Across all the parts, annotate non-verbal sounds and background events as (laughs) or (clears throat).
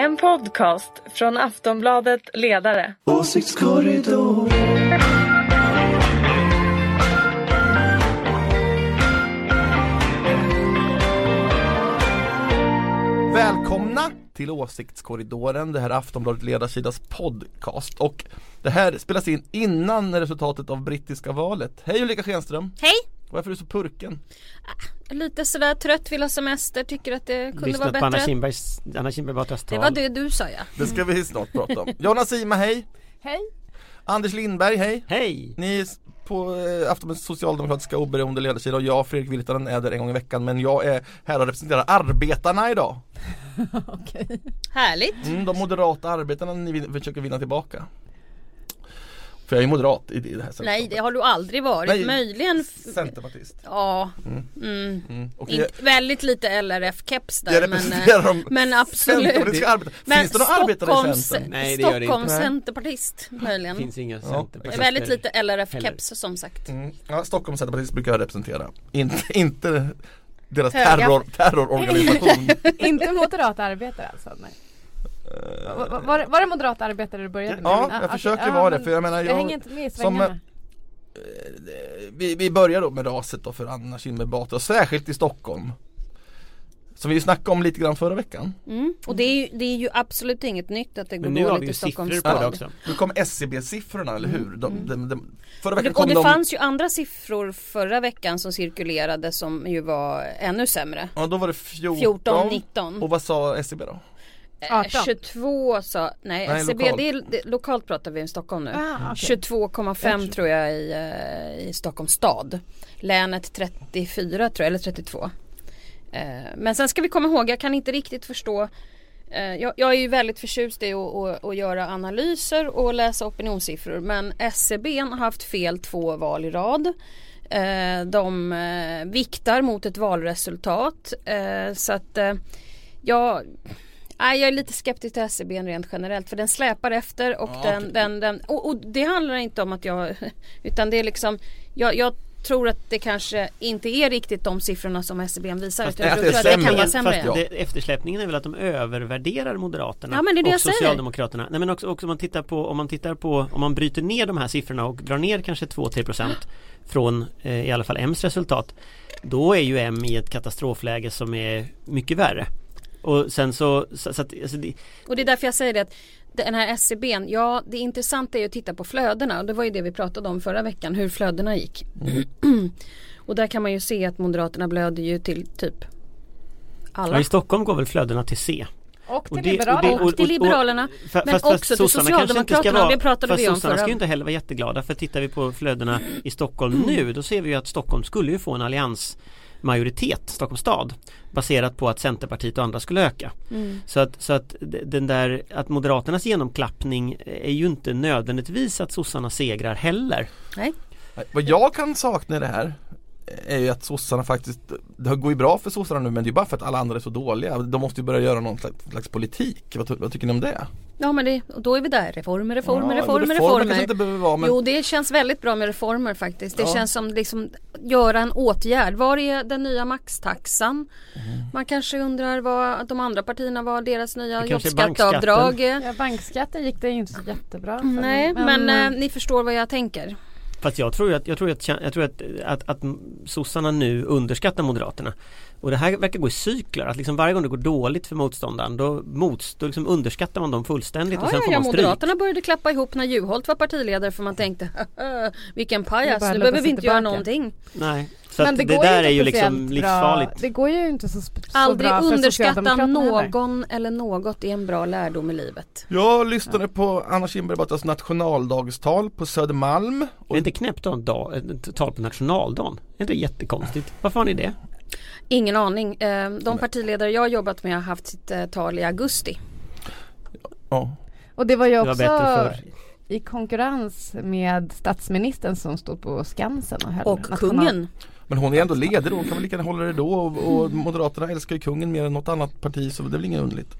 En podcast från Aftonbladet Ledare. Åsiktskorridor. Välkomna till Åsiktskorridoren, det här är Aftonbladet Ledarsidas podcast och det här spelas in innan resultatet av brittiska valet. Hej Ulrika Schenström! Hej! Varför är du så purken? Lite sådär trött, vill ha semester, tycker att det kunde Lyssnat vara på Anna bättre. Kinbergs, Anna Kinberg var Det var det du sa ja. Det ska vi snart prata om. Jonna Sima, hej! Hej! Anders Lindberg, hej! Hej! Ni är på eh, Aftonbladets socialdemokratiska oberoende ledarsida och jag, Fredrik Virtanen, är där en gång i veckan men jag är här och representerar arbetarna idag. (laughs) Okej. Härligt. Mm, de moderata arbetarna ni försöker vinna tillbaka. För jag är moderat i det här. Nej det har du aldrig varit. Nej. Möjligen Centerpartist. Ja, Mm. mm. Mm. Inte, väldigt lite LRF-keps jag där men, representerar eh, de men absolut. arbetare. Finns det några arbetare i Centern? Nej, det gör det inte. Stockholms centerpartist möjligen. Finns inga Ja. centerpartister Väldigt lite heller. LRF-keps som sagt. Mm. Ja, Stockholms Centerpartist brukar jag representera. Inte, (laughs) inte deras terror, terrororganisation. (laughs) Inte moderata arbetare alltså? Nej. Var, var- var, det- moderata arbetare du började med? Ja, Ah, jag okej. försöker Ja, vara det för jag menar Jag jag, hänger inte med i som, svängarna. vi, vi börjar då med raset då för Anna Kinberg Batra, särskilt i Stockholm. Som vi snackade om lite grann förra veckan. Mm. Och det är, ju, det är ju absolut inget nytt att det går dåligt i Stockholms siffror på det stad. också. Nu kom SCB-siffrorna, eller hur? De, de, de, förra veckan det, kom och det de fanns ju andra siffror förra veckan som cirkulerade som ju var ännu sämre. Ja då var det 14, 14, 19. Och vad sa SCB då? Eh, 18. 22 sa, nej, Nej, SCB, lokalt. det är, det, lokalt pratar vi om Stockholm nu. Ah, okej. 22,5 tror jag i, eh, i Stockholms stad. Länet 34 tror jag, eller 32. Eh, Men sen ska vi komma ihåg, jag kan inte riktigt förstå eh, jag, jag är ju väldigt förtjust i att, att, att göra analyser och läsa opinionssiffror men SCB har haft fel två val i rad. Eh, De eh, viktar mot ett valresultat eh, så att eh, jag Nej, jag är lite skeptisk till SCB rent generellt för den släpar efter och Ja, den, okej. den, den och, och det handlar inte om att jag (laughs) utan det är liksom jag, jag tror att det kanske inte är riktigt de siffrorna som SCB visar Fast jag att det tror är att det kan sämre. vara Fast sämre. Ja. det, eftersläpningen är väl att de övervärderar Moderaterna Ja, men det är det och. Socialdemokraterna. Nej men också, också om man tittar på om man tittar på om man bryter ner de här siffrorna och drar ner kanske 2-3% från eh, i alla fall M's resultat. Då är ju M i ett katastrofläge som är mycket värre. Och sen så, så, så att, alltså det, Och det är därför jag säger det att den här SCBn, ja det intressanta är att titta på flödena och det var ju det vi pratade om förra veckan, hur flödena gick. och där kan man ju se att Moderaterna blöder ju till typ alla. ja, i Stockholm går väl flödena till C. Och till Och det- Liberalerna. och det- Och till Liberalerna. Men också till Socialdemokraterna, vara- det pratade fast vi om sossarna förra- ska ju inte heller vara jätteglada för tittar vi på flödena i Stockholm nu då ser vi ju att Stockholm skulle ju få en alliansmajoritet, Stockholms stad baserat på att Centerpartiet och andra skulle öka. Mm. Så att, så att den där att Moderaternas genomklappning är ju inte nödvändigtvis att sossarna segrar heller. Nej. Nej, Vad jag kan sakna i det här är ju att sossarna faktiskt, det går ju bra för sossarna nu men det är bara för att alla andra är så dåliga. De måste ju börja göra någon slags, slags politik. Vad, vad tycker ni om det? Ja men det, och då är vi där, reformer, reformer, Ja, reformer, men reformer. inte behöver vara men Jo det känns väldigt bra med reformer faktiskt. Det Ja. känns som liksom göra en åtgärd. Var är den nya maxtaxan? Mm. Man kanske undrar vad de andra partierna var deras nya jobbskatteavdrag. Ja, bankskatten gick det ju inte så jättebra för. Nej men, eh, ni förstår vad jag tänker. Fast jag tror att, jag tror att, jag tror att, att, att sossarna nu underskattar Moderaterna. Och det här verkar gå i cykler, att liksom varje gång det går dåligt för motståndaren då, mots, då liksom underskattar man dem fullständigt och Ja, sen ja, får man stryk. Moderaterna började klappa ihop när Juholt var partiledare för man tänkte (laughs) vilken pajas, nu behöver vi inte göra någonting. Nej, så Men det, det, går där ju är ju inte liksom livsfarligt. Bra. Det går ju inte så, så Aldrig bra för underskatta någon eller något är en bra lärdom i livet. Jag lyssnade på Anna Kinberg Batras nationaldagstal på Södermalm. Det Och är inte knäppt att ha en dag, ett tal på nationaldagen. Är inte det jättekonstigt? Varför har ni det? Ingen aning. Eh, De partiledare jag har jobbat med har haft sitt eh, tal i augusti. ja. Och det var ju Det var också bättre förr. I konkurrens med statsministern som stod på Skansen och höll Och kungen. Men hon är ändå ledig då, hon kan väl lika gärna hålla det då och, och Moderaterna älskar ju kungen mer än något annat parti så det är väl inget underligt.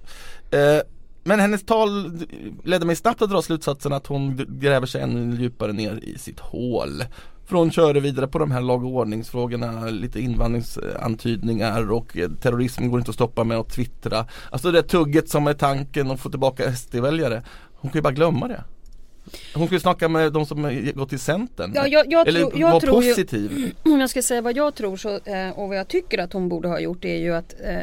Eh, men hennes tal ledde mig snabbt att dra slutsatsen att hon gräver sig ännu djupare ner i sitt hål. För hon körde vidare på de här lag och ordningsfrågorna, lite invandringsantydningar och eh, terrorism går inte att stoppa med att twittra. Alltså det tugget som är tanken att få tillbaka SD-väljare. Hon kan ju bara glömma det. Hon skulle snacka med de som gått till Centern. Ja, jag, jag, Eller tror, jag vara tror ju, positiv. (clears throat) om jag ska säga vad jag tror så, eh, och vad jag tycker att hon borde ha gjort är ju att eh,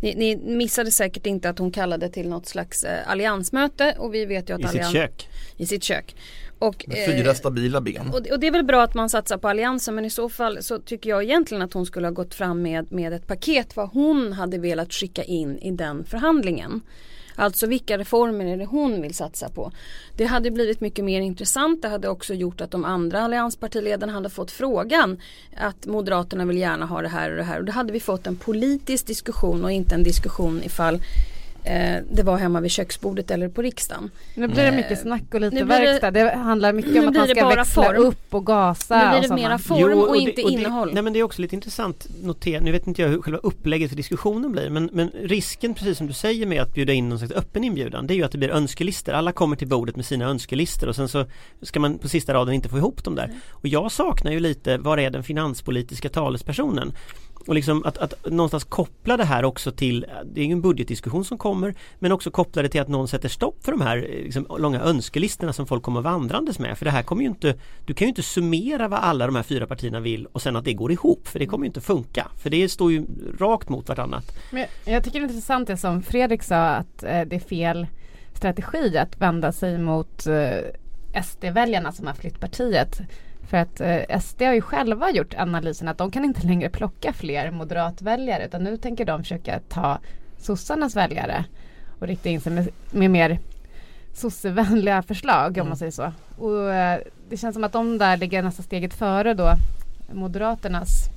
ni, ni missade säkert inte att hon kallade till något slags eh, alliansmöte och vi vet ju att I sitt allians, kök. i sitt kök. Och, Med eh, fyra stabila ben. och, och det är väl bra att man satsar på alliansen men i så fall så tycker jag egentligen att hon skulle ha gått fram med, med ett paket vad hon hade velat skicka in i den förhandlingen. Alltså vilka reformer är det hon vill satsa på. Det hade blivit mycket mer intressant. Det hade också gjort att de andra allianspartiledarna hade fått frågan att Moderaterna vill gärna ha det här och det här. Och då hade vi fått en politisk diskussion och inte en diskussion ifall det var hemma vid köksbordet eller på riksdagen. Nu blir det Eh, mycket snack och lite nu blir det- verkstad. Det handlar mycket om att man ska bara växla form. upp och gasa Nu blir och det sådana. mera form och, det- inte det, innehåll. Nej men det är också lite intressant notera, nu vet inte jag hur själva upplägget för diskussionen blir men, men risken precis som du säger med att bjuda in någon slags öppen inbjudan det är ju att det blir önskelistor. Alla kommer till bordet med sina önskelistor och sen så ska man på sista raden inte få ihop dem där. Och jag saknar ju lite, var är den finanspolitiska talespersonen? Och liksom att, att någonstans koppla det här också till, det är ju en budgetdiskussion som kommer men också koppla det till att någon sätter stopp för de här eh, liksom, långa önskelistorna som folk kommer vandrandes med. För det här kommer ju inte, du kan ju inte summera vad alla de här fyra partierna vill och sen att det går ihop för det kommer ju inte funka. För det står ju rakt mot vartannat. Men jag- jag tycker det är intressant det som Fredrik sa att eh, det är fel strategi att vända sig mot eh, SD-väljarna som har flytt partiet. För att eh, SD har ju själva gjort analysen att de kan inte längre plocka fler moderatväljare utan nu tänker de försöka ta sossarnas väljare och rikta in sig med, med mer sossevänliga förslag om man säger så. Och eh, det känns som att de där ligger nästan steget före då Moderaternas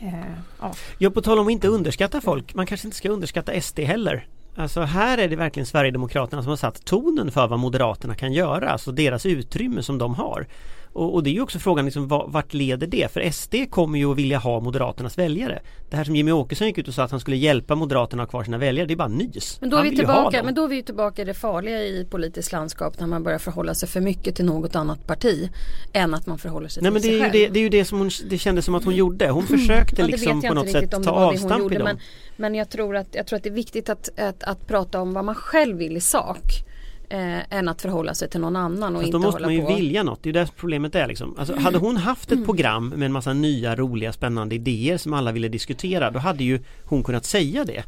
eh, ja, Ja, på tal om att inte underskatta folk, man kanske inte ska underskatta SD heller. Alltså här är det verkligen Sverigedemokraterna som har satt tonen för vad Moderaterna kan göra, alltså deras utrymme som de har. Och, och det är ju också frågan liksom, va- vart leder det? För SD kommer ju att vilja ha Moderaternas väljare. Det här som Jimmy Åkesson gick ut och sa att han skulle hjälpa Moderaterna att ha kvar sina väljare, det är bara nys. Men då, är vi tillbaka, men då är vi tillbaka i det farliga i politiskt landskap när man börjar förhålla sig för mycket till något annat parti än att man förhåller sig Nej till sig är, ju själv. det, det är ju det som hon, det kändes som att hon gjorde. Hon försökte Ja, det liksom jag på något sätt ta avstamp i dem. men, men jag tror att, jag tror att det är viktigt att, att, att prata om vad man själv vill i sak. Eh, än att förhålla sig till någon annan och Fast inte då måste hålla man ju på. vilja något, det är ju det problemet är liksom. Alltså, hade hon haft ett program med en massa nya roliga spännande idéer som alla ville diskutera då hade ju hon kunnat säga det.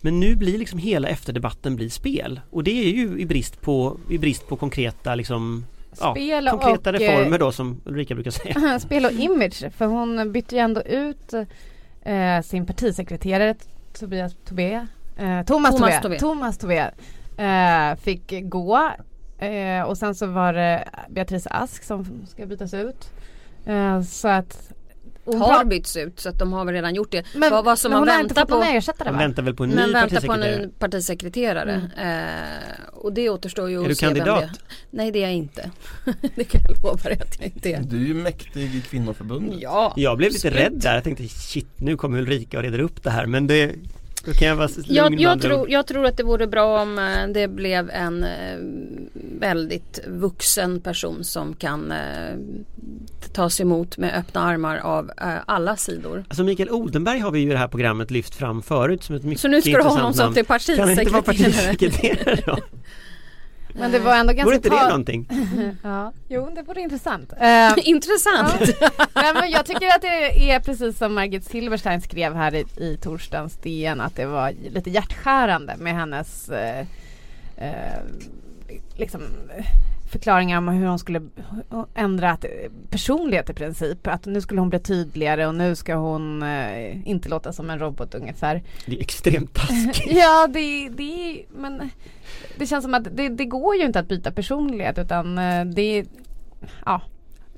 Men nu blir liksom hela efterdebatten blir spel och det är ju i brist på, i brist på konkreta liksom ja, Spel konkreta och, reformer då som Ulrika brukar säga. (laughs) spel och image. För hon bytte ju ändå ut eh, sin partisekreterare Tobias Tobé. Eh, Thomas, Thomas Tobé. Tobé. Thomas Tobé. Eh, fick gå. Eh, och sen så var det Beatrice Ask som ska bytas ut. Eh, så att hon Har bytts ut så att de har väl redan gjort det. men, vad, vad som men man hon har inte väntar fått någon på. ersättare Man va? väntar väl på en Men ny väntar på en partisekreterare. ny partisekreterare. Eh, och det återstår ju Är du att se vem kandidat? det Nej det är jag inte. (laughs) det kan jag lova dig att jag inte är. Du är ju mäktig i kvinnoförbundet. Ja, Jag blev lite absolut. rädd där, jag tänkte shit nu kommer Ulrika och reder upp det här men det då kan jag vara Jag, jag, tror, jag tror att det vore bra om eh, det blev en eh, väldigt vuxen person som kan eh, tas emot med öppna armar av alla sidor. Alltså Mikael Odenberg har vi ju i det här programmet lyft fram förut som ett mycket Så nu ska du ha intressant honom som namn. till Kan han inte vara partisekreterare? partisekreterare då? (laughs) Men det var ändå ganska Vore inte det någonting? (laughs) Ja, jo det vore intressant. (laughs) Eh, Intressant. Nej, men jag tycker att det är precis som Margit Silverstein skrev här i, i torsdagens DN att det var lite hjärtskärande med hennes eh, eh, liksom, förklaringar om hur hon skulle ändra personlighet i princip. Att nu skulle hon bli tydligare och nu ska hon eh, inte låta som en robot ungefär. Det är extremt taskigt. Ja, det, det, men det känns som att det, det går ju inte att byta personlighet utan eh, det, ja.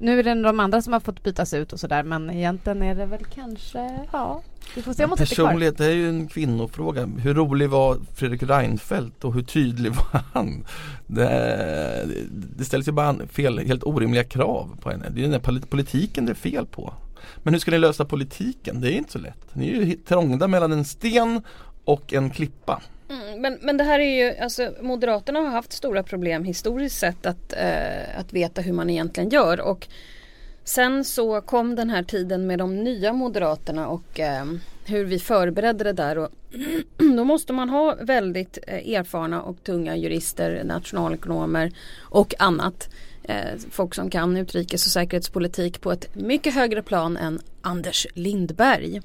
Nu är det de andra som har fått bytas ut och sådär men egentligen är det väl kanske, ja. Vi får se om hon. Personlighet är ju en kvinnofråga. Hur rolig var Fredrik Reinfeldt och hur tydlig var han? Det, det ställs ju bara fel, helt orimliga krav på henne. Det är ju den här politiken det är fel på. Men hur ska ni lösa politiken? Det är inte så lätt. Ni är ju trångda mellan en sten och en klippa. Mm, men, men det här är ju, alltså Moderaterna har haft stora problem historiskt sett att, eh, att veta hur man egentligen gör och Sen så kom den här tiden med de nya Moderaterna och eh, hur vi förberedde det där. Och (clears throat) då måste man ha väldigt eh, erfarna och tunga jurister, nationalekonomer och annat. Eh, folk som kan utrikes och säkerhetspolitik på ett mycket högre plan än Anders Lindberg.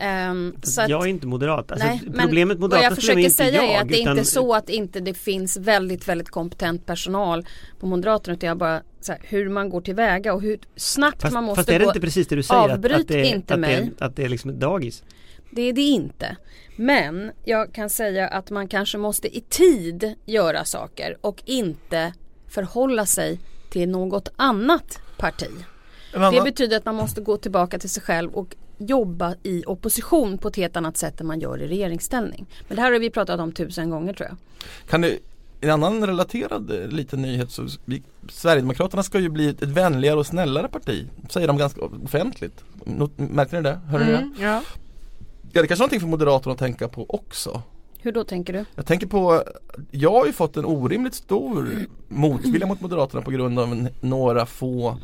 Um, så att, jag är inte moderat. Alltså, nej, problemet vad jag försöker säga jag, är att det är inte så att inte det finns väldigt väldigt kompetent personal på Moderaterna utan jag bara så här, hur man går tillväga och hur snabbt fast, man måste fast är det gå. inte precis det du säger? Avbryt att, att det, inte att mig. Det, att det är liksom ett dagis? Det är det inte. Men jag kan säga att man kanske måste i tid göra saker och inte förhålla sig till något annat parti. Det betyder att man måste gå tillbaka till sig själv och jobba i opposition på ett helt annat sätt än man gör i regeringsställning. Men det här har vi pratat om tusen gånger tror jag. Kan du, en annan relaterad eh, liten nyhet så vi, Sverigedemokraterna ska ju bli ett, ett vänligare och snällare parti. Säger de ganska offentligt. Not, märkte ni det? Hörde Mm, ni det? ja. Ja, det kanske är någonting för Moderaterna att tänka på också. Hur då tänker du? Jag tänker på, jag har ju fått en orimligt stor motvilja mot Moderaterna på grund av några få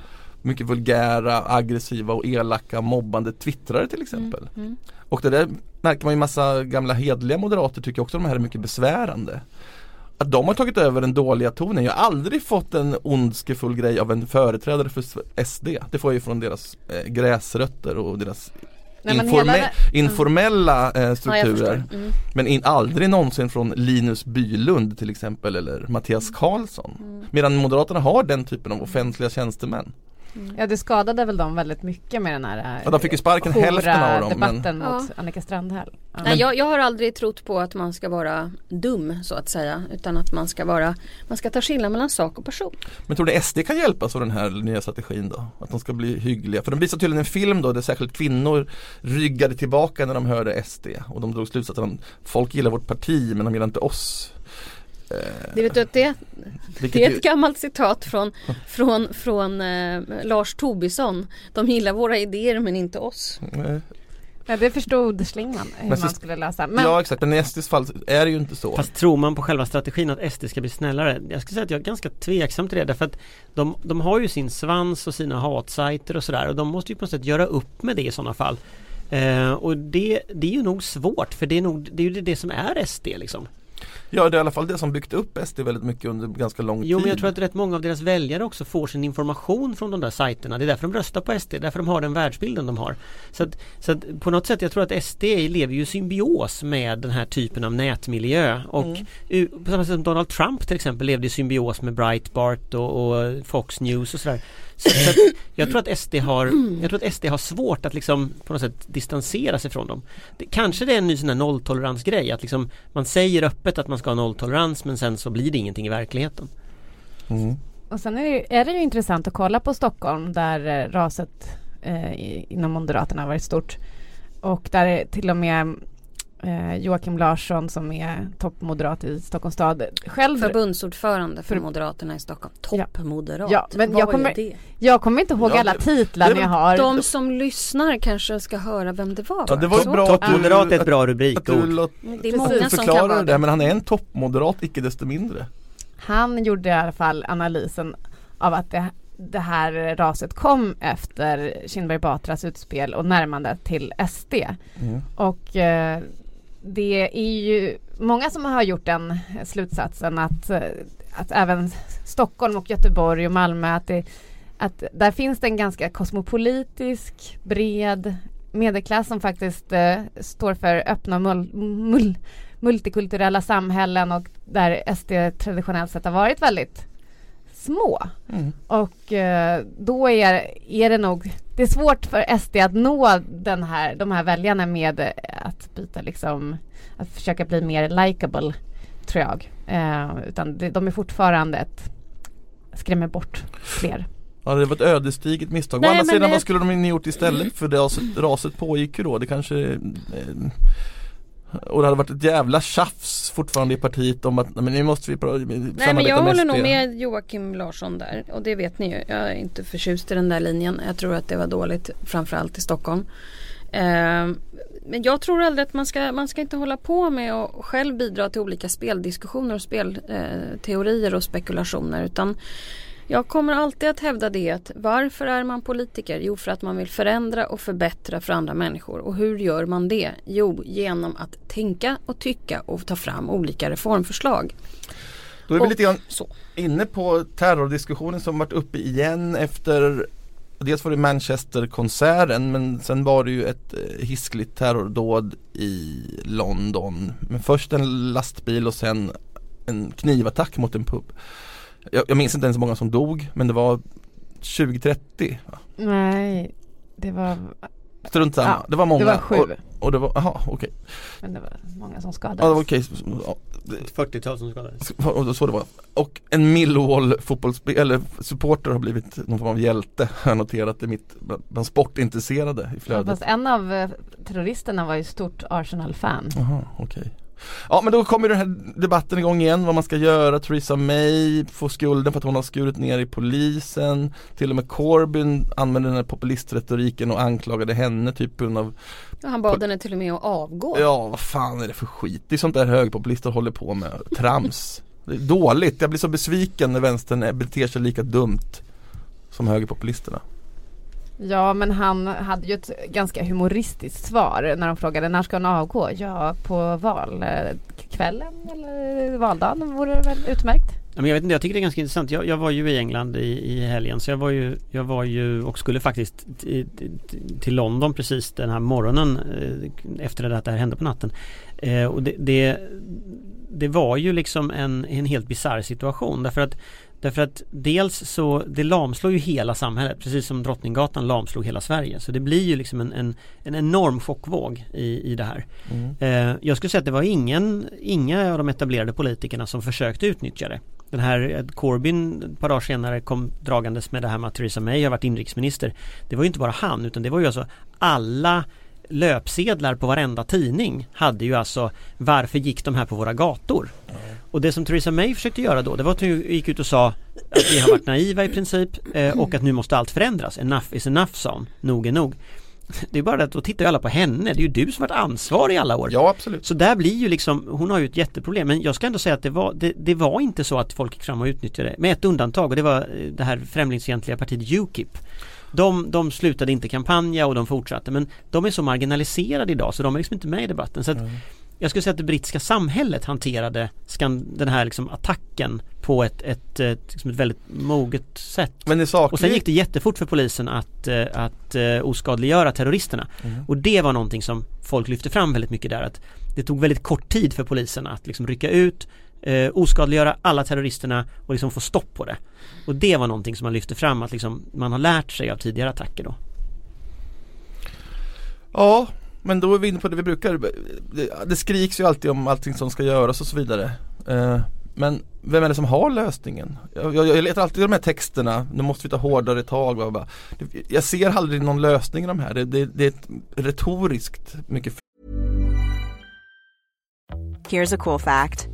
mycket vulgära, aggressiva och elaka mobbande twittrare till exempel. Mm, mm. Och det där märker man ju massa gamla hedliga moderater tycker också de här är mycket besvärande. Att de har tagit över den dåliga tonen. Jag har aldrig fått en ondskefull grej av en företrädare för SD. Det får jag ju från deras eh, gräsrötter och deras Nej, informe hela det- informella eh, Ja, strukturer. förstår. Mm. Men in, aldrig någonsin från Linus Bylund till exempel eller Mattias Karlsson. Mm. Medan Moderaterna har den typen av offentliga tjänstemän. Ja det skadade väl dem väldigt mycket med den här Ja, de fick ju sparken hälften av dem, men- debatten mot Ja. Annika Strandhäll. Ja. Nej, jag, jag har aldrig trott på att man ska vara dum så att säga. Utan att man ska vara, man ska ta skillnad mellan sak och person. Men tror ni SD kan hjälpas av den här nya strategin då? Att de ska bli hyggliga? För de visade tydligen en film då där särskilt kvinnor ryggade tillbaka när de hörde SD och de drog slutsatsen att folk gillar vårt parti men de gillar inte oss. Det, vet du, det, det är ett gammalt citat från, från, från eh, Lars Tobisson. De gillar våra idéer men inte oss. Ja, det förstod Schlingmann hur Men så- man skulle lösa. Men Ja exakt, men i SDs fall är det ju inte så. Fast tror man på själva strategin att SD ska bli snällare? Jag skulle säga att jag är ganska tveksam till det därför att de, de har ju sin svans och sina hatsajter och sådär och de måste ju på något sätt göra upp med det i sådana fall. Eh, och det, det är ju nog svårt för det är, nog, det är ju det som är SD liksom. Ja det är i alla fall det som byggt upp SD väldigt mycket under ganska lång Jo tid. men jag tror att rätt många av deras väljare också får sin information från de där sajterna. Det är därför de röstar på SD, därför de har den världsbilden de har. Så att, så att på något sätt, jag tror att SD lever ju i symbios med den här typen av nätmiljö. Och Mm. på samma sätt som Donald Trump till exempel levde i symbios med Breitbart och, och Fox News och sådär. Så, så att jag tror att SD har Jag tror att SD har svårt att liksom på något sätt distansera sig från dem. Det, kanske det är en ny sån här nolltoleransgrej att liksom man säger öppet att man ska ha nolltolerans men sen så blir det ingenting i verkligheten. Mm. Och sen är det, ju- är det ju intressant att kolla på Stockholm där eh, raset eh, inom Moderaterna har varit stort. Och där är till och med eh, Joakim Larsson som är toppmoderat i Stockholms stad själv Förbundsordförande för För- Moderaterna i Stockholm. Toppmoderat. Ja, men Vad jag kommer- är det? Jag kommer inte ihåg Ja, alla titlar väl har. De som lyssnar kanske ska höra vem det var. Ja, det var Så. bra att du, Toppmoderat är ett bra rubrikord. Det är många som kan förklarar vara det, det. men han är en toppmoderat icke desto mindre. Han gjorde i alla fall analysen av att det, det här raset kom efter Kinberg Batras utspel och närmande till SD. Mm. Och eh, det är ju många som har gjort den slutsatsen att, eh, att även Stockholm och Göteborg och Malmö att, det, att där finns det en ganska kosmopolitisk, bred medelklass som faktiskt eh, står för öppna mul, mul, multikulturella samhällen och där SD traditionellt sett har varit väldigt små. Mm. Och eh, då är, är det nog Det är svårt för SD att nå den här, de här väljarna med eh, att byta liksom Att försöka bli mer likable Tror jag eh, Utan det, de är fortfarande ett Skrämmer bort fler Ja det var ett ödesdigert misstag. Å Nej, andra men sidan det- vad skulle de gjort istället? För det raset, raset pågick ju då. Det kanske eh, och det hade varit ett jävla tjafs fortfarande i partiet om att men nu måste vi pra- Nej men samarbeta jag håller nog med Joakim Larsson där och det vet ni ju. Jag är inte förtjust i den där linjen. Jag tror att det var dåligt framförallt i Stockholm. Eh, men jag tror aldrig att man ska, man ska inte hålla på med att själv bidra till olika speldiskussioner och spelteorier och spekulationer utan Jag kommer alltid att hävda det att varför är man politiker? Jo för att man vill förändra och förbättra för andra människor. Och hur gör man det? Jo genom att tänka och tycka och ta fram olika reformförslag. Då är vi Och lite grann så. inne på terrordiskussionen som varit uppe igen efter Dels var det Manchesterkonserten men sen var det ju ett eh, hiskligt terrordåd i London. Men först en lastbil och sen en knivattack mot en pub. Jag, jag minns inte ens hur många som dog men det var 20-30. va? Nej, det var, Strunt samma. Ja, det var många. det var sju. Och, och det var, jaha okej. men det var många som skadades. Ja, det var okej. Ja, 40-tal som skadades. Så det var. Och en Millwall fotbollsspelare, eller supporter har blivit någon form av hjälte har jag noterat i mitt, bland- sportintresserade i Ja, flödet. fast en av eh, terroristerna var ju stort Arsenal-fan. Jaha, okej. Ja men då kommer den här debatten igång igen vad man ska göra. Theresa May får skulden för att hon har skurit ner i polisen. Till och med Corbyn använde den här populistretoriken och anklagade henne typ på grund av Ja, Han bad henne till och med att avgå. Ja vad fan är det för skit? Det är sånt där högerpopulister håller på med. Trams. Det är dåligt. Jag blir så besviken när vänstern beter sig lika dumt som högerpopulisterna. Ja men han hade ju ett ganska humoristiskt svar när de frågade när ska hon avgå? Ja på valkvällen eh, eller valdagen vore det väl utmärkt. Men jag vet inte, jag tycker det är ganska intressant. Jag, jag var ju i England i, i helgen så jag var ju, jag var ju och skulle faktiskt till, till London precis den här morgonen efter efter att det här hände på natten. Eh, och det, det, det var ju liksom en, en helt bisarr situation därför att Därför att dels så det lamslår ju hela samhället precis som Drottninggatan lamslog hela Sverige. Så det blir ju liksom en, en, en enorm chockvåg i, i det här. Eh, jag skulle säga att det var ingen, inga av de etablerade politikerna som försökte utnyttja det. Den här eh, Corbyn ett par dagar senare kom dragandes med det här med att Theresa May har varit inrikesminister. Det var ju inte bara han utan det var ju alltså alla löpsedlar på varenda tidning hade ju alltså varför gick de här på våra gator? Och det som Theresa May försökte göra då det var att hon gick ut och sa att vi har varit naiva i princip eh, och att nu måste allt förändras. Enough is enough sa hon. Nog är nog. Det är bara det att då tittar ju alla på henne. Det är ju du som varit ansvarig i alla år. Ja absolut. Så där blir ju liksom, hon har ju ett jätteproblem men jag ska ändå säga att det var, det, det var inte så att folk gick fram och utnyttjade det. Med ett undantag och det var eh, det här främlingsfientliga partiet Ukip. De, de slutade inte kampanja och de fortsatte men de är så marginaliserade idag så de är liksom inte med i debatten. Så att jag skulle säga att det brittiska samhället hanterade den här liksom attacken på ett, ett, ett, liksom ett väldigt moget sätt. Och sen gick det jättefort för polisen att, eh, att eh, oskadliggöra terroristerna. Mm. Och det var någonting som folk lyfte fram väldigt mycket där. Att det tog väldigt kort tid för polisen att liksom rycka ut, eh, oskadliggöra alla terroristerna och liksom få stopp på det. Och det var någonting som man lyfte fram att liksom man har lärt sig av tidigare attacker då. Ja, men då är vi inne på det vi brukar. Det, det skriks ju alltid om allting som ska göras och så vidare. Eh, men vem är det som har lösningen? Jag, jag, jag letar alltid i de här texterna, nu måste vi ta hårdare tag. Bla, bla. Jag ser aldrig någon lösning i de här. Det, det, det är ett retoriskt mycket Here's a cool fact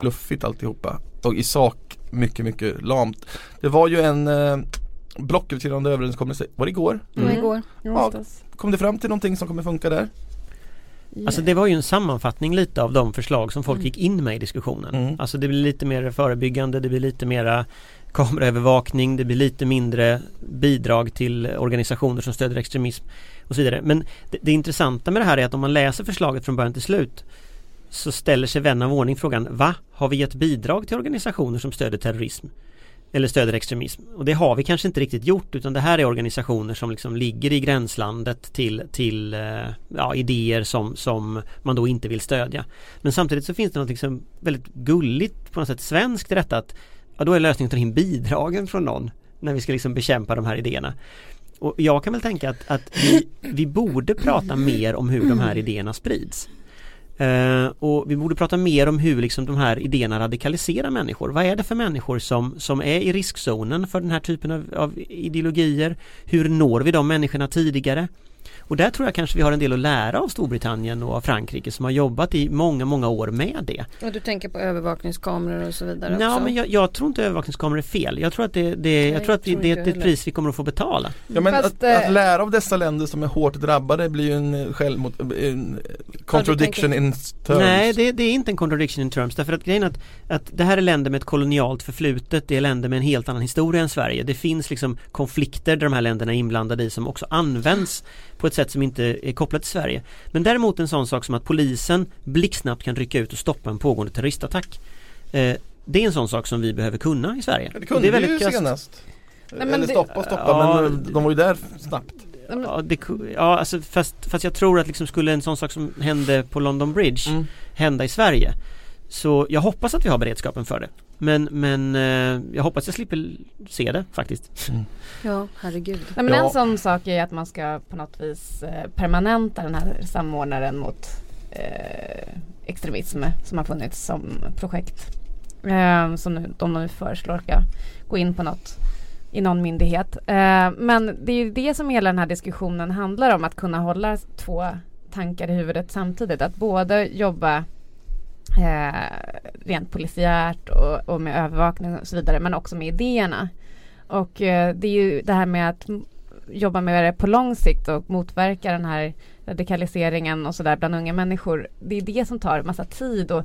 fluffigt alltihopa. Och i sak mycket, mycket lamt. Det var ju en eh, blocköverskridande överenskommelse, var det igår? Det var igår. Ja, kom det fram till någonting som kommer funka där? Alltså det var ju en sammanfattning lite av de förslag som folk gick in med i diskussionen. Mm. Alltså det blir lite mer förebyggande, det blir lite mera kameraövervakning, det blir lite mindre bidrag till organisationer som stöder extremism och så vidare. Men det, det intressanta med det här är att om man läser förslaget från början till slut så ställer sig vän av ordning frågan Va? Har vi gett bidrag till organisationer som stöder terrorism? Eller stöder extremism? Och det har vi kanske inte riktigt gjort utan det här är organisationer som liksom ligger i gränslandet till, till eh, ja, idéer som, som man då inte vill stödja. Men samtidigt så finns det något liksom väldigt gulligt på något sätt svenskt i detta att ja, då är lösningen att ta in bidragen från någon när vi ska liksom bekämpa de här idéerna. Och jag kan väl tänka att, att vi, vi borde prata mer om hur de här idéerna sprids. Eh, och vi borde prata mer om hur liksom de här idéerna radikaliserar människor. Vad är det för människor som, som är i riskzonen för den här typen av, av ideologier? Hur når vi de människorna tidigare? Och där tror jag kanske vi har en del att lära av Storbritannien och av Frankrike som har jobbat i många, många år med det. Och du tänker på övervakningskameror och så vidare Ja, men jag, jag tror inte övervakningskameror är fel. Jag tror att det, det, jag tror att det, tror det, är ett pris vi kommer att få betala. Ja, men Fast, att, eh, att lära av dessa länder som är hårt drabbade blir ju en eh, självmot, en contradiction in terms. Nej, det, det är inte en contradiction in terms därför att grejen är att, att det här är länder med ett kolonialt förflutet, det är länder med en helt annan historia än Sverige. Det finns liksom konflikter där de här länderna är inblandade i som också används på ett sätt som inte är kopplat till Sverige. Men däremot en sån sak som att polisen blixtsnabbt kan rycka ut och stoppa en pågående terroristattack. Eh, det är en sån sak som vi behöver kunna i Sverige. det kunde det är vi ju krasst. senast. Nej, men Eller det- stoppa och stoppa Ja. men de var ju där snabbt. Ja, det, ja alltså fast, fast jag tror att liksom skulle en sån sak som hände på London Bridge Mm. hända i Sverige Så jag hoppas att vi har beredskapen för det Men, men eh, jag hoppas jag slipper se det faktiskt Ja, herregud. Nej, men Ja. En sån sak är att man ska på något vis eh, permanenta den här samordnaren mot eh, extremism som har funnits som projekt. Eh, som nu, de nu föreslår ska gå in på något i någon myndighet. Eh, men det är ju det som hela den här diskussionen handlar om, att kunna hålla två tankar i huvudet samtidigt. Att både jobba eh, rent polisiärt och, och med övervakning och så vidare, men också med idéerna. Och eh, det är ju det här med att jobba med det på lång sikt och motverka den här radikaliseringen och sådär bland unga människor. Det är det som tar massa tid och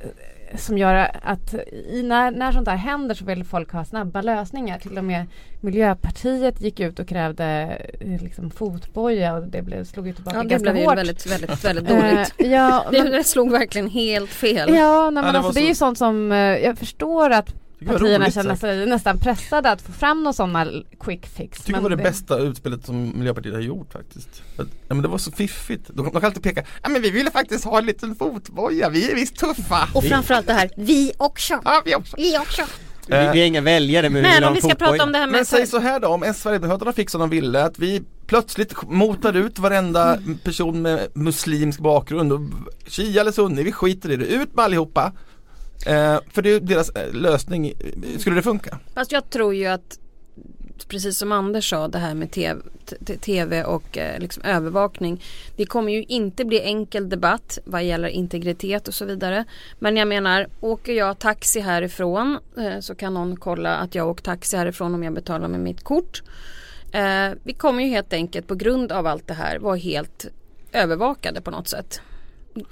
eh, som gör att i, när, när sånt här händer så vill folk ha snabba lösningar. Till och med Miljöpartiet gick ut och krävde eh, liksom fotboja och det blev, slog ut tillbaka Ja, det ganska blev ju hårt. väldigt, väldigt, (laughs) väldigt dåligt. Eh, ja, Det, men, (laughs) det slog verkligen helt fel. ja nej, men det alltså, det är ju så- sånt som eh, jag förstår att partierna känner sagt. sig nästan pressade att få fram någon sån här quick fix. Jag tycker det var det bästa utspelet som Miljöpartiet har gjort faktiskt. Att, ja, men det var så fiffigt. De, de kan alltid peka, ja men vi ville faktiskt ha en liten fotboja, vi är visst tuffa. Och framförallt det här, vi också. Ja, vi också. Vi också. vi, vi är inga väljare men vi vill Men ha om vi ska fotboja. prata om det här med Men säg så här då, om Sverigedemokraterna fick som de ville, att vi plötsligt motar ut varenda person med muslimsk bakgrund och Shia eller Sunni, vi skiter i det, ut med allihopa. Eh, för det är deras eh, lösning, skulle det funka? Fast jag tror ju att precis som Anders sa det här med tv, tv och eh, liksom övervakning. Det kommer ju inte bli enkel debatt vad gäller integritet och så vidare. Men jag menar, åker jag taxi härifrån eh, så kan någon kolla att jag åkt taxi härifrån om jag betalar med mitt kort. Eh, vi kommer ju helt enkelt på grund av allt det här vara helt övervakade på något sätt.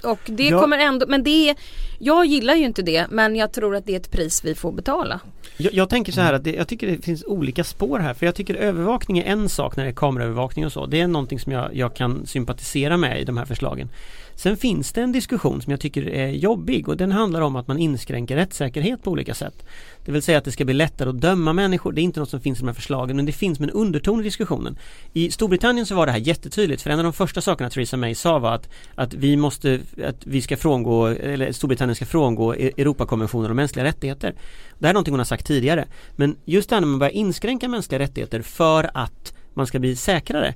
Och det Ja. kommer ändå, men det jag gillar ju inte det men jag tror att det är ett pris vi får betala. Jag, jag tänker så här att det, jag tycker det finns olika spår här för jag tycker övervakning är en sak när det är kameraövervakning och så. Det är någonting som jag, jag kan sympatisera med i de här förslagen. Sen finns det en diskussion som jag tycker är jobbig och den handlar om att man inskränker rättssäkerhet på olika sätt. Det vill säga att det ska bli lättare att döma människor. Det är inte något som finns i de här förslagen men det finns med en underton i diskussionen. I Storbritannien så var det här jättetydligt för en av de första sakerna Theresa May sa var att, att vi måste, att vi ska frångå, eller Storbritannien ska frångå e- Europakonventionen om mänskliga rättigheter. Det här är någonting hon har sagt tidigare. Men just det här när man börjar inskränka mänskliga rättigheter för att man ska bli säkrare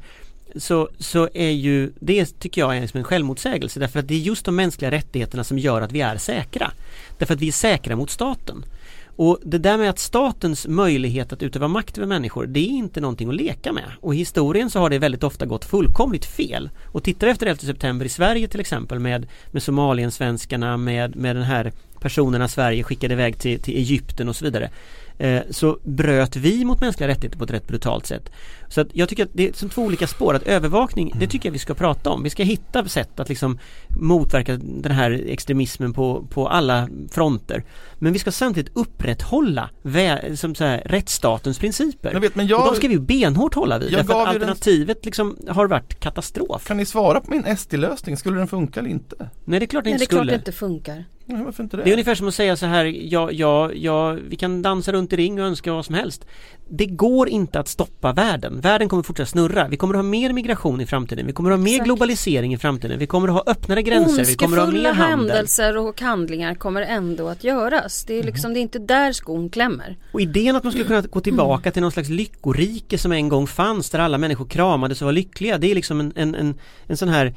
så, så är ju det tycker jag är liksom en självmotsägelse därför att det är just de mänskliga rättigheterna som gör att vi är säkra. Därför att vi är säkra mot staten. Och det där med att statens möjlighet att utöva makt över människor det är inte någonting att leka med. Och i historien så har det väldigt ofta gått fullkomligt fel. Och tittar vi efter 11 september i Sverige till exempel med, med Somaliensvenskarna med, med den här personerna Sverige skickade iväg till, till Egypten och så vidare eh, så bröt vi mot mänskliga rättigheter på ett rätt brutalt sätt. Så att jag tycker att det är som två olika spår. Att övervakning, det tycker jag vi ska prata om. Vi ska hitta sätt att liksom motverka den här extremismen på, på alla fronter. Men vi ska samtidigt upprätthålla vä- som så här, rättsstatens principer. Jag vet, men Och jag, de ska vi ju benhårt hålla vid. Jag Därför att den- alternativet liksom har varit katastrof. kan ni svara på min SD-lösning? Skulle den funka eller inte? Nej det är klart det Nej, inte det är klart skulle. det inte funkar. Nej, varför inte det? Det är ungefär som att säga så här, ja, ja, ja, vi kan dansa runt i ring och önska vad som helst. Det går inte att stoppa världen. Världen kommer fortsätta snurra. Vi kommer att ha mer migration i framtiden. Vi kommer att ha mer Exakt. globalisering i framtiden. Vi kommer att ha öppnare gränser. Vi kommer att ha mer handel. händelser och handlingar kommer ändå att göras. Det är liksom, det är inte där skon klämmer. Och idén att man skulle kunna gå tillbaka till någon slags lyckorike som en gång fanns där alla människor kramades och var lyckliga. Det är liksom en, en, en, en sån här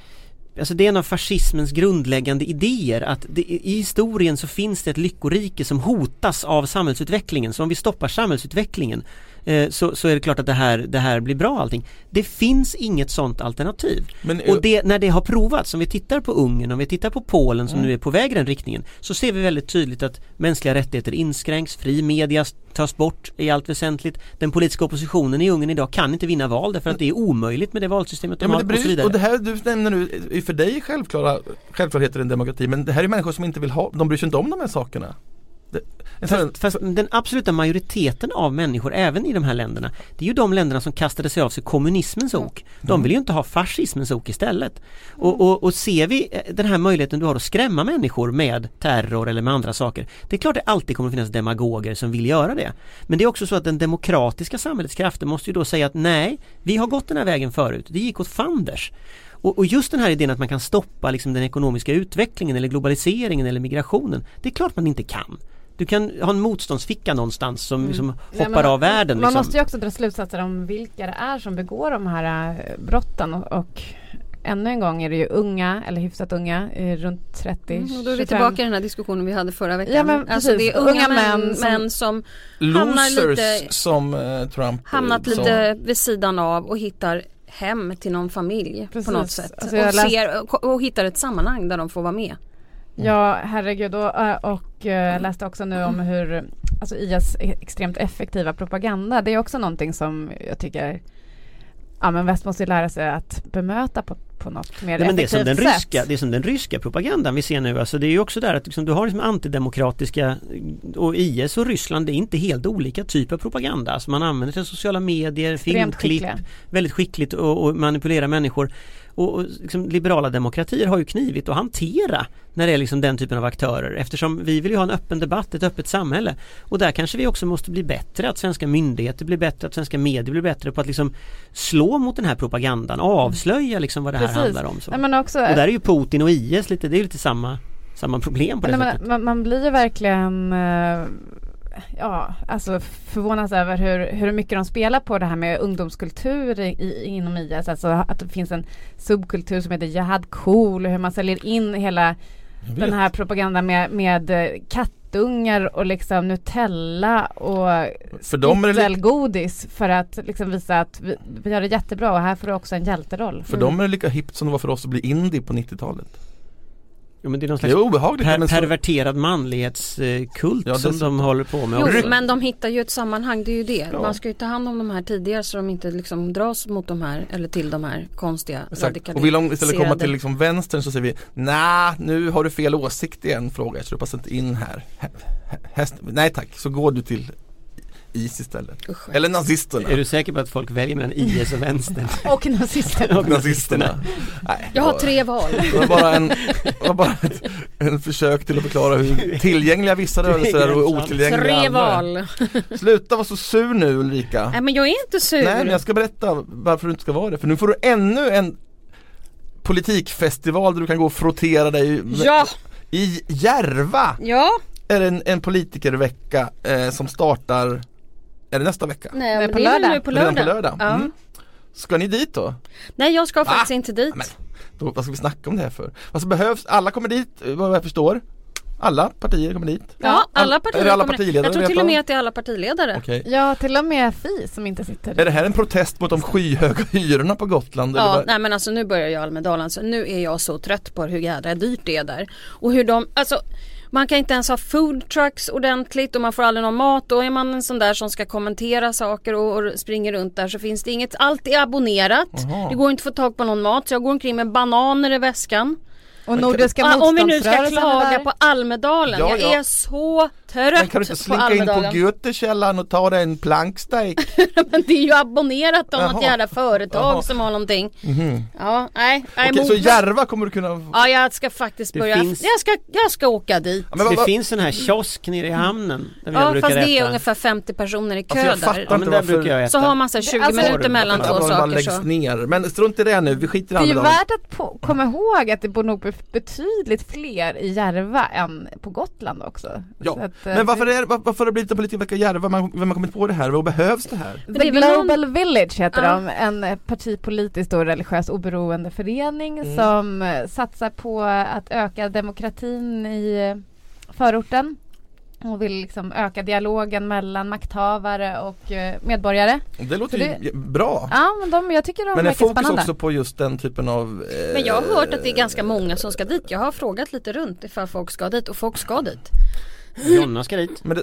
Alltså det är en av fascismens grundläggande idéer att det, i historien så finns det ett lyckorike som hotas av samhällsutvecklingen. Så om vi stoppar samhällsutvecklingen så, så är det klart att det här, det här blir bra allting. Det finns inget sånt alternativ. Men, eh, Och det, när det har provats, om vi tittar på Ungern, om vi tittar på Polen som Mm. nu är på väg i den riktningen så ser vi väldigt tydligt att mänskliga rättigheter inskränks, fri media tas bort i allt väsentligt. Den politiska oppositionen i Ungern idag kan inte vinna val därför att det är omöjligt med det valsystemet de Ja, men har och så vidare. och det här du nämner nu är för dig självklara självklarheter i en demokrati men det här är människor som inte vill ha, de bryr sig inte om de här sakerna. Fast, fast den absoluta majoriteten av människor även i de här länderna Det är ju de länderna som kastade sig av sig kommunismens ok. De vill ju inte ha fascismens ok istället. Och, och, och ser vi eh, den här möjligheten du har att skrämma människor med terror eller med andra saker Det är klart det alltid kommer att finnas demagoger som vill göra det. Men det är också så att den demokratiska samhällets krafter måste ju då säga att nej Vi har gått den här vägen förut, det gick åt fanders. Och, och just den här idén att man kan stoppa liksom den ekonomiska utvecklingen eller globaliseringen eller migrationen Det är klart man inte kan du kan ha en motståndsficka någonstans som liksom Nej, hoppar men av världen. Man Liksom. måste ju också dra slutsatser om vilka det är som begår de här eh, brotten och, och ännu en gång är det ju unga eller hyfsat unga, eh, runt 30, Mm, och då är vi 25. tillbaka i den här diskussionen vi hade förra veckan. Ja, men alltså det är unga, Unga män, män män, som- som, hamnar losers lite- som eh, Trump hamnat som, lite vid sidan av och hittar hem till någon familj Precis. på något sätt. Alltså, och, läste- ser, och, och hittar ett sammanhang där de får vara med. Mm. Ja herregud. Och, eh, och eh, läste också nu om hur alltså IS extremt effektiva propaganda. Det är också någonting som jag tycker ja men väst måste lära sig att bemöta på, på något mer Nej, men det är som den sätt. ryska, det är som den ryska propagandan vi ser nu. Alltså det är ju också där att liksom, du har liksom antidemokratiska och IS och Ryssland det är inte helt olika typer av propaganda. Alltså man använder sig av sociala medier, filmklipp, skickliga. väldigt skickligt och, och manipulerar människor. Och, och liksom, liberala demokratier har ju knivigt att hantera när det är liksom den typen av aktörer eftersom vi vill ju ha en öppen debatt, ett öppet samhälle. Och där kanske vi också måste bli bättre, att svenska myndigheter blir bättre, att svenska medier blir bättre på att liksom slå mot den här propagandan, avslöja liksom vad det här Precis. handlar om. Så. Nej, men också, Och där är ju Putin och IS lite, det är ju lite samma, samma problem på det Nej, sättet. men, man, man blir ju verkligen eh, Ja, alltså förvånas över hur, hur mycket de spelar på det här med ungdomskultur i, inom IS. Alltså att det finns en subkultur som heter Jihad Cool och hur man säljer in hela den här propagandan med, med eh, kattungar och liksom Nutella och För dem är det lite, godis för att liksom visa att vi, vi gör det jättebra och här får du också en hjälteroll. för dem är det lika hippt som det var för oss att bli indie på 90-talet. Jo, men det är någon Det är slags obehagligt per, men så, perverterad manlighetskult Ja, som de håller på med. Jo, också. men de hittar ju ett sammanhang, det är ju det. Ja. Man ska ju ta hand om de här tidigare så de inte liksom dras mot de här eller till de här konstiga Exakt. Och vill de istället komma till liksom vänstern så säger vi Nej, nu har du fel åsikt i en fråga så du passar inte in här. Hä- hä- Häst, nej tack, så går du till is istället. Usch. Eller nazisterna. Är du säker på att folk väljer mellan IS och vänstern? (laughs) Och nazister. Och nazisterna. Nej, Jag har tre val. Det var bara en, var bara ett, en försök till att förklara hur tillgängliga vissa rörelser är och otillgängliga Tre andra. val. Sluta vara så sur nu Ulrika. Nej men jag är inte sur. Nej men jag ska berätta varför du inte ska vara det. För nu får du ännu en politikfestival där du kan gå och frottera dig Ja, I Järva ja. är en, en politikervecka eh, som startar Är det nästa vecka? Nej Nej, men på det är lördag. nu på Redan lördag. på lördag? Ja. Mm. Ska ni dit då? Nej jag ska Va? faktiskt inte dit. Men, då? Vad ska vi snacka om det här för? Vad som behövs, alla kommer dit eh, vad jag förstår Alla partier kommer dit Ja, alla All- partier Är det alla kommer- partiledare Jag tror till och med att det är alla partiledare. Okej Ja, till och med Fi som inte sitter. Är det här en protest mot de skyhöga hyrorna på Gotland? eller Ja, vad? nej men alltså nu börjar jag Almedalen så nu är jag så trött på hur jädra dyrt det är där. Och hur de, alltså man kan inte ens ha food trucks ordentligt och man får aldrig någon mat. Då är man en sån där som ska kommentera saker och, och springer runt där så finns det inget. Allt är abonnerat. Jaha. Det går inte att få tag på någon mat så jag går omkring med bananer i väskan. Och Nordiska Ah, om vi nu ska klaga på Almedalen. Ja, jag ja. är så Men trött kan du inte slinka in på. Götekällaren och ta dig en plankstek? (laughs) Men det är ju abonnerat av något jävla företag Jaha. som har någonting. Mhm. Ja, nej. nej Okej, så Järva kommer du kunna Ja jag ska faktiskt Det börja, finns- jag, ska, jag ska åka dit. Ja, men det vad- finns en här kiosk nere i hamnen där Ja fast det är ungefär 50 personer i kö Alltså, där. Ja men där brukar jag äta. Så har man så här 20 Alltså, minuter mellan två det saker läggs så. ner. Men strunt i det nu, vi skiter i Det är ju värt att på, komma ihåg att det bor nog betydligt fler i Järva än på Gotland också. Ja, Så att, Men varför, är, var- varför har det blivit en politik verkar Järva? Man- Vem har kommit på det här? Vad behövs det här? det The är väl någon- Global Village heter Ja. de, en eh, partipolitisk och religiös oberoende förening Mm. som eh, satsar på att öka demokratin i eh, förorten och vill liksom öka dialogen mellan makthavare och medborgare. Det låter Så ju det- bra. Ja, men de, jag tycker de Men är verkar fokus spännande. också på just den typen av eh, Men jag har hört att det är ganska många som ska dit. Jag har frågat lite runt ifall folk ska dit och folk ska dit. Jonna ska dit. Men det,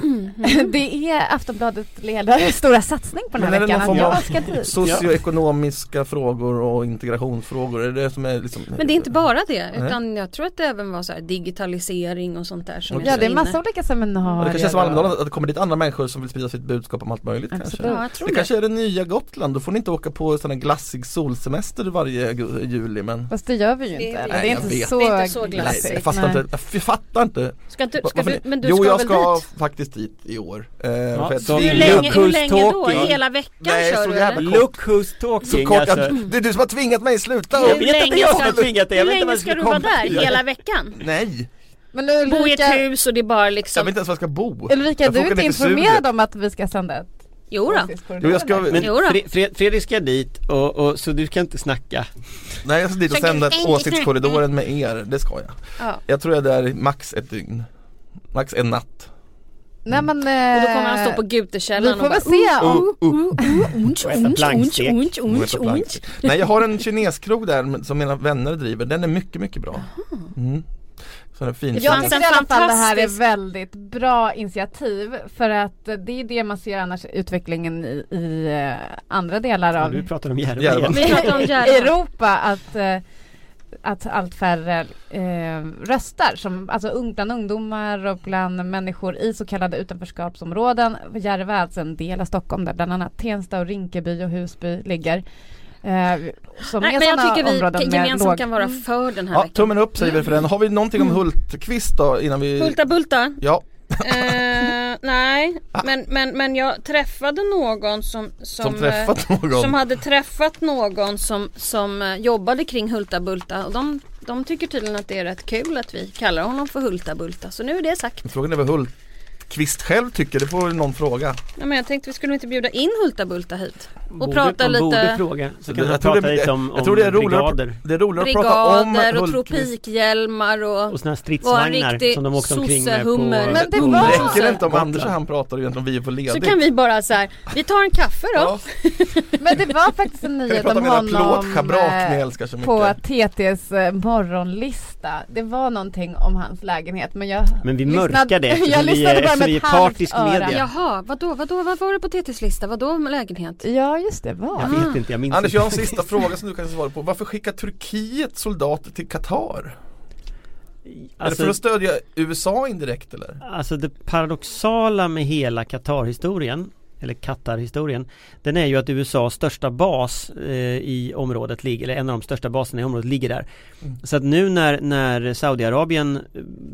(laughs) det är Aftonbladet ledares (laughs) stora satsning på den Men här är det veckan. jag ska dit. socioekonomiska frågor och integrationsfrågor, är det det som är liksom Men det är inte bara det utan jag tror att det även var så här digitalisering och sånt där som. Ja, det är inne. massa olika Och seminarier. det kanske är som Almedalen, att det kommer dit andra människor som vill sprida sitt budskap om allt möjligt kanske. Absolut. Ja, jag tror Det det. kanske är det nya Gotland, då får ni inte åka på sån här glassig solsemester varje juli men Fast det gör vi ju Det inte. är- Det Nej, är jag inte så, Det är inte så Nej, glassigt. jag fattar Nej. inte, jag fattar inte Ska inte, ska du, men du Jo ska jag ska dit? faktiskt dit i år eh, Ja, jag så Hur länge, hur länge då? Hela veckan Nej, kör så du eller? Look who's Så talking kort, alltså. det är du som har tvingat mig, sluta! Jag Hur vet inte jag som ska- har tvingat dig, jag Hur länge ska jag du vara där? Hela veckan? Nej! Men Bo i ett Ulrika, hus och det är bara Jag liksom vet inte ens var jag ska bo Ulrika Jag du är inte informerad om att vi ska sända ett Jo då. Jo, jag ska- Men Jo då. Fre- Fre- Fredrik ska dit och, och så du ska inte snacka. Nej jag ska dit och Så- sända åsiktskorridoren med er, det ska jag Ja. Jag tror jag är där max ett dygn Max en natt. Nej men Och då kommer han stå på vi Gutekällaren får och bara se. Uh, om unch, Och äta unch. Nej jag har en kineskrog där som mina vänner driver, den är mycket mycket bra. Mm. Så den är fin. Jag tycker i alla fall det här är väldigt bra initiativ för att eh, det är det man ser annars utvecklingen i, i eh, andra delar av Du pratar om Järva. igen. Vi pratar om (laughs) Järva. Europa att, eh, att allt färre eh, röstar, som, alltså bland ungdomar och bland människor i så kallade utanförskapsområden. Järva är alltså en del av Stockholm där bland annat Tensta och Rinkeby och Husby ligger. Eh, som Nej, är men jag tycker vi gemensamt låg- kan vara för den här Ja, veckan. tummen upp säger vi för den. Har vi någonting om Hultqvist då innan vi Hulta Bulta? Ja, Eh, nej, men, men, men jag träffade någon som Som, som, eh, träffat någon? som hade träffat någon som, som eh, jobbade kring Hulta Bulta och de, de tycker tydligen att det är rätt kul att vi kallar honom för Hulta Bulta så nu är det sagt. Frågan är vad Hultqvist själv tycker, det får väl någon fråga. Ja, men jag tänkte vi skulle inte bjuda in Hulta Bulta hit och Borde- prata lite Borde fråga, så kan Jag tror prata det- lite om, jag tror det är om roligare- brigader Det är roligare att prata om brigader och tropikhjälmar och och såna här stridsvagnar som de åkte omkring med på. Men det var- Räcker det inte om. Anders och han pratar egentligen om vi är på så ledigt? kan vi bara så här, vi tar en kaffe då. (laughs) Men det var faktiskt en nyhet om honom eh, så på TTs eh, morgonlista. Det var någonting om hans lägenhet men jag Men vi mörkar det (laughs) Jag lyssnade bara med ett halvt öra. media. Jaha, vadå, vadå, vad var det på TTs lista? Vadå med lägenhet? Ja just det, var Jag vet inte, jag minns Anders inte. jag har en sista fråga som du kan svara på. Varför skickar Turkiet soldater till Qatar? är det Alltså, för att stödja USA indirekt eller? alltså det paradoxala med hela Qatar-historien eller Qatar-historien Den är ju att USAs största bas eh, i området ligger, eller en av de största baserna i området ligger där Mm. Så att nu när, när Saudiarabien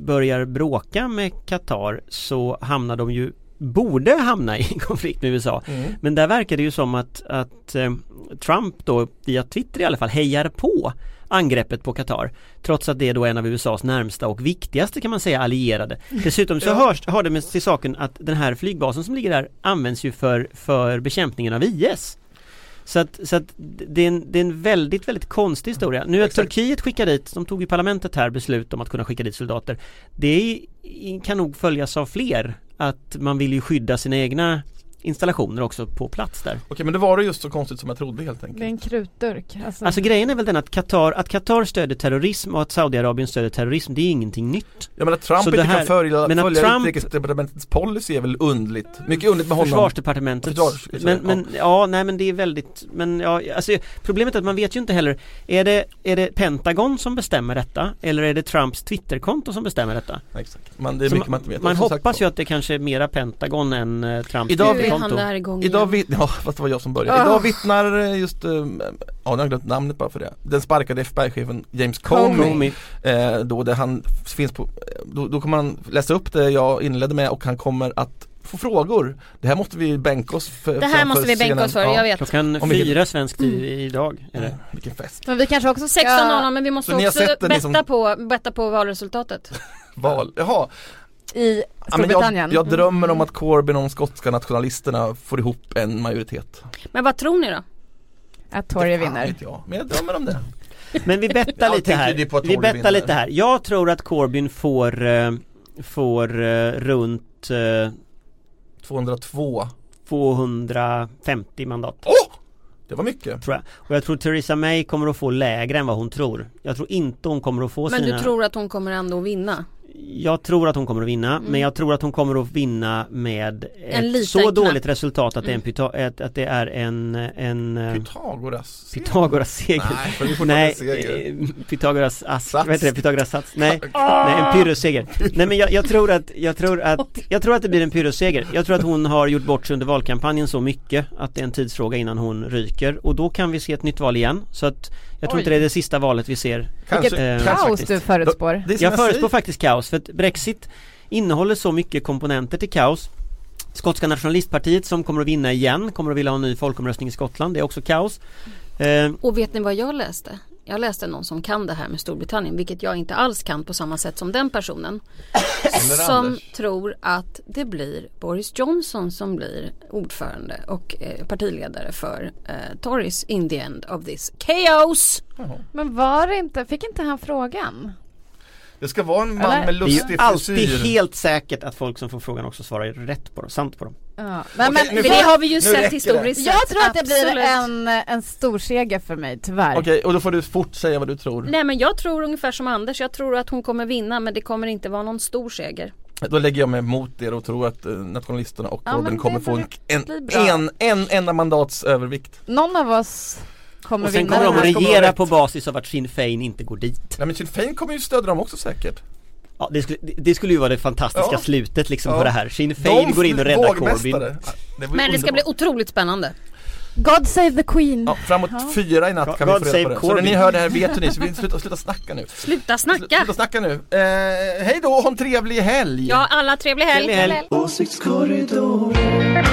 börjar bråka med Qatar så hamnar de ju Borde hamna (laughs) i konflikt med USA Mm. Men där verkar det ju som att, att eh, Trump då via Twitter i alla fall hejar på angreppet på Qatar Trots att det är då en av USAs närmsta och viktigaste kan man säga allierade Dessutom så Ja. hörs, hör det med till saken att den här flygbasen som ligger där används ju för, för bekämpningen av IS så att, så att det, är en, det är en väldigt, väldigt konstig historia. Nu att. Turkiet skickar dit, de tog i parlamentet här beslut om att kunna skicka dit soldater. Det kan nog följas av fler. Att man vill ju skydda sina egna installationer också på plats där. Okej men det var det just så konstigt som jag trodde helt Det är enkelt. en krutdurk. Alltså, Alltså grejen är väl den att Qatar, att Qatar stöder terrorism och att Saudiarabien stöder terrorism, det är ingenting nytt. Jag menar Trump Så inte här- kan följa, men att följa Trump- utrikesdepartementets policy är väl underligt. Mycket underligt med honom. Försvarsdepartementets Försvars- men, men ja, nej men det är väldigt Men ja, alltså Problemet är att man vet ju inte heller Är det, är det Pentagon som bestämmer detta? Eller är det Trumps Twitterkonto som bestämmer detta? Exakt. Man, det är Så mycket man inte vet. Man hoppas ju att det kanske är mera Pentagon än eh, Trumps Idag är han igång Idag igen. vitt, ja fast det var jag som började. Ah. Idag vittnar eh, just, eh, ja nu har jag glömt namnet bara för det. Den sparkade FBI-chefen James Comey. Comey. Eh, då det han finns på, då, då kommer han läsa upp det jag inledde med och han kommer att få frågor. Det här måste vi bänka oss för. Det här måste vi bänka scenen. oss för, Ja. jag vet. Klockan vilket- fyra svensk tid idag är det. Mm, Vilken fest. Men vi kanske också ska... 16.00 men vi måste Så också betta, som- på, betta på valresultatet. (laughs) Val. Jaha. I Ja, men Storbritannien. jag, jag drömmer om att Corbyn och de skotska nationalisterna får ihop en majoritet. Men vad tror ni då? Att Tory vinner. vet jag, men jag drömmer om det. Men vi bettar (laughs) lite här. Vi bettar lite här. Jag tror att Corbyn får, eh, får eh, runt eh, 202. 250 mandat. Åh! Det var mycket. Tror jag. Och jag tror Theresa May kommer att få lägre än vad hon tror. Jag tror inte hon kommer att få Men sina... du tror att hon kommer ändå att vinna? Jag tror att hon kommer att vinna, Mm. men jag tror att hon kommer att vinna med En ett så knapp. dåligt resultat att, det är en Mm. pyta- att, att det är en, en eh, Pythagoras. Pythagoras seger. Nej, seger. eh, Pythagoras ask, Sats. vad heter det? Pythagoras sats? Nej, (laughs) nej en pyrrhusseger. Nej men jag, jag tror att, jag tror att, jag tror att det blir en pyrrhusseger. Jag tror att hon har gjort bort sig under valkampanjen så mycket att det är en tidsfråga innan hon ryker och då kan vi se ett nytt val igen. Så att jag tror Oj. inte det är det sista valet vi ser. Kanske, Eh, Kaos faktiskt. du förutspår. Jag förutspår faktiskt kaos för att Brexit innehåller så mycket komponenter till kaos Skotska nationalistpartiet som kommer att vinna igen kommer att vilja ha en ny folkomröstning i Skottland, det är också kaos eh, Och vet ni vad jag läste? Jag läste någon som kan det här med Storbritannien, vilket jag inte alls kan på samma sätt som den personen. Som Anders. tror att det blir Boris Johnson som blir ordförande och eh, partiledare för eh, Tories in the end of this chaos. Men var det inte, fick inte han frågan? Det ska vara en man Eller? med Det är lustig ju alltid frisyr. helt säkert att folk som får frågan också svarar rätt på dem, sant på dem Ja. Men, Okej, men, nu det har vi ju sett historiskt jag sett, tror att det blir en, en stor seger för mig, tyvärr. Okej, och då får du fort säga vad du tror. Nej men jag tror ungefär som Anders, jag tror att hon kommer vinna men det kommer inte vara någon stor seger. Då lägger jag mig mot er och tror att eh, nationalisterna och Ja, det kommer få en, en, en, en enda mandats övervikt. Någon av oss kommer Och sen vinna kommer de regera på basis av att Sinn Fein inte går dit Nej men Sinn Fein kommer ju stödja dem också säkert. Ja det skulle, det- skulle ju vara det fantastiska Ja. slutet liksom Ja. på det här Sinn Fein går in och räddar Corbyn det Men det ska bli otroligt spännande. God save the Queen. Ja, framåt Ja. fyra i natt kan God vi få reda på det. Så när Corbyn. ni hör det här vet ni, så vi (laughs) sluta, sluta snacka nu. Sluta Slu- snacka! Sluta snacka nu. Eh, hej då, ha en trevlig helg! Ja alla trevlig helg! Trevlig helg. Åsiktskorridoren